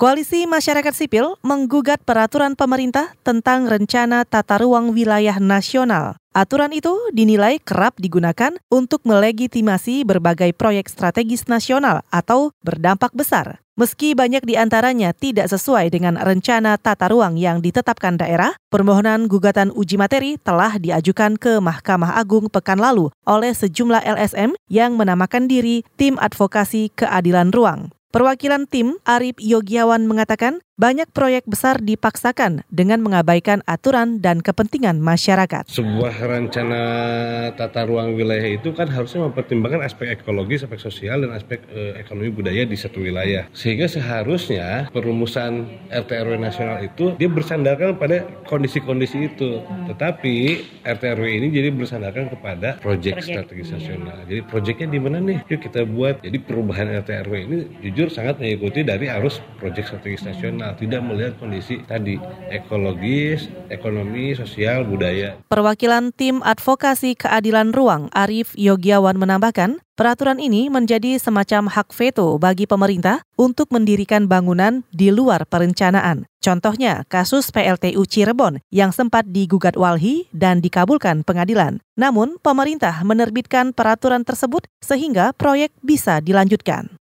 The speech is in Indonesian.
Koalisi Masyarakat Sipil menggugat peraturan pemerintah tentang rencana tata ruang wilayah nasional. Aturan itu dinilai kerap digunakan untuk melegitimasi berbagai proyek strategis nasional atau berdampak besar. Meski banyak di antaranya tidak sesuai dengan rencana tata ruang yang ditetapkan daerah, permohonan gugatan uji materi telah diajukan ke Mahkamah Agung pekan lalu oleh sejumlah LSM yang menamakan diri Tim Advokasi Keadilan Ruang. Perwakilan tim Arif Yogiawan mengatakan banyak proyek besar dipaksakan dengan mengabaikan aturan dan kepentingan masyarakat. Sebuah rencana tata ruang wilayah itu kan harusnya mempertimbangkan aspek ekologis, aspek sosial, dan aspek eh, ekonomi budaya di satu wilayah. Sehingga seharusnya perumusan RT RW nasional itu dia bersandarkan pada kondisi-kondisi itu. Tetapi RT RW ini jadi bersandarkan kepada proyek strategis nasional. Jadi proyeknya di mana nih? Yuk kita buat. Jadi perubahan RT RW ini jujur sangat mengikuti dari arus proyek strategis nasional tidak melihat kondisi tadi ekologis, ekonomi, sosial, budaya. Perwakilan tim advokasi keadilan ruang Arif Yogiawan menambahkan, Peraturan ini menjadi semacam hak veto bagi pemerintah untuk mendirikan bangunan di luar perencanaan. Contohnya kasus PLTU Cirebon yang sempat digugat Walhi dan dikabulkan pengadilan. Namun, pemerintah menerbitkan peraturan tersebut sehingga proyek bisa dilanjutkan.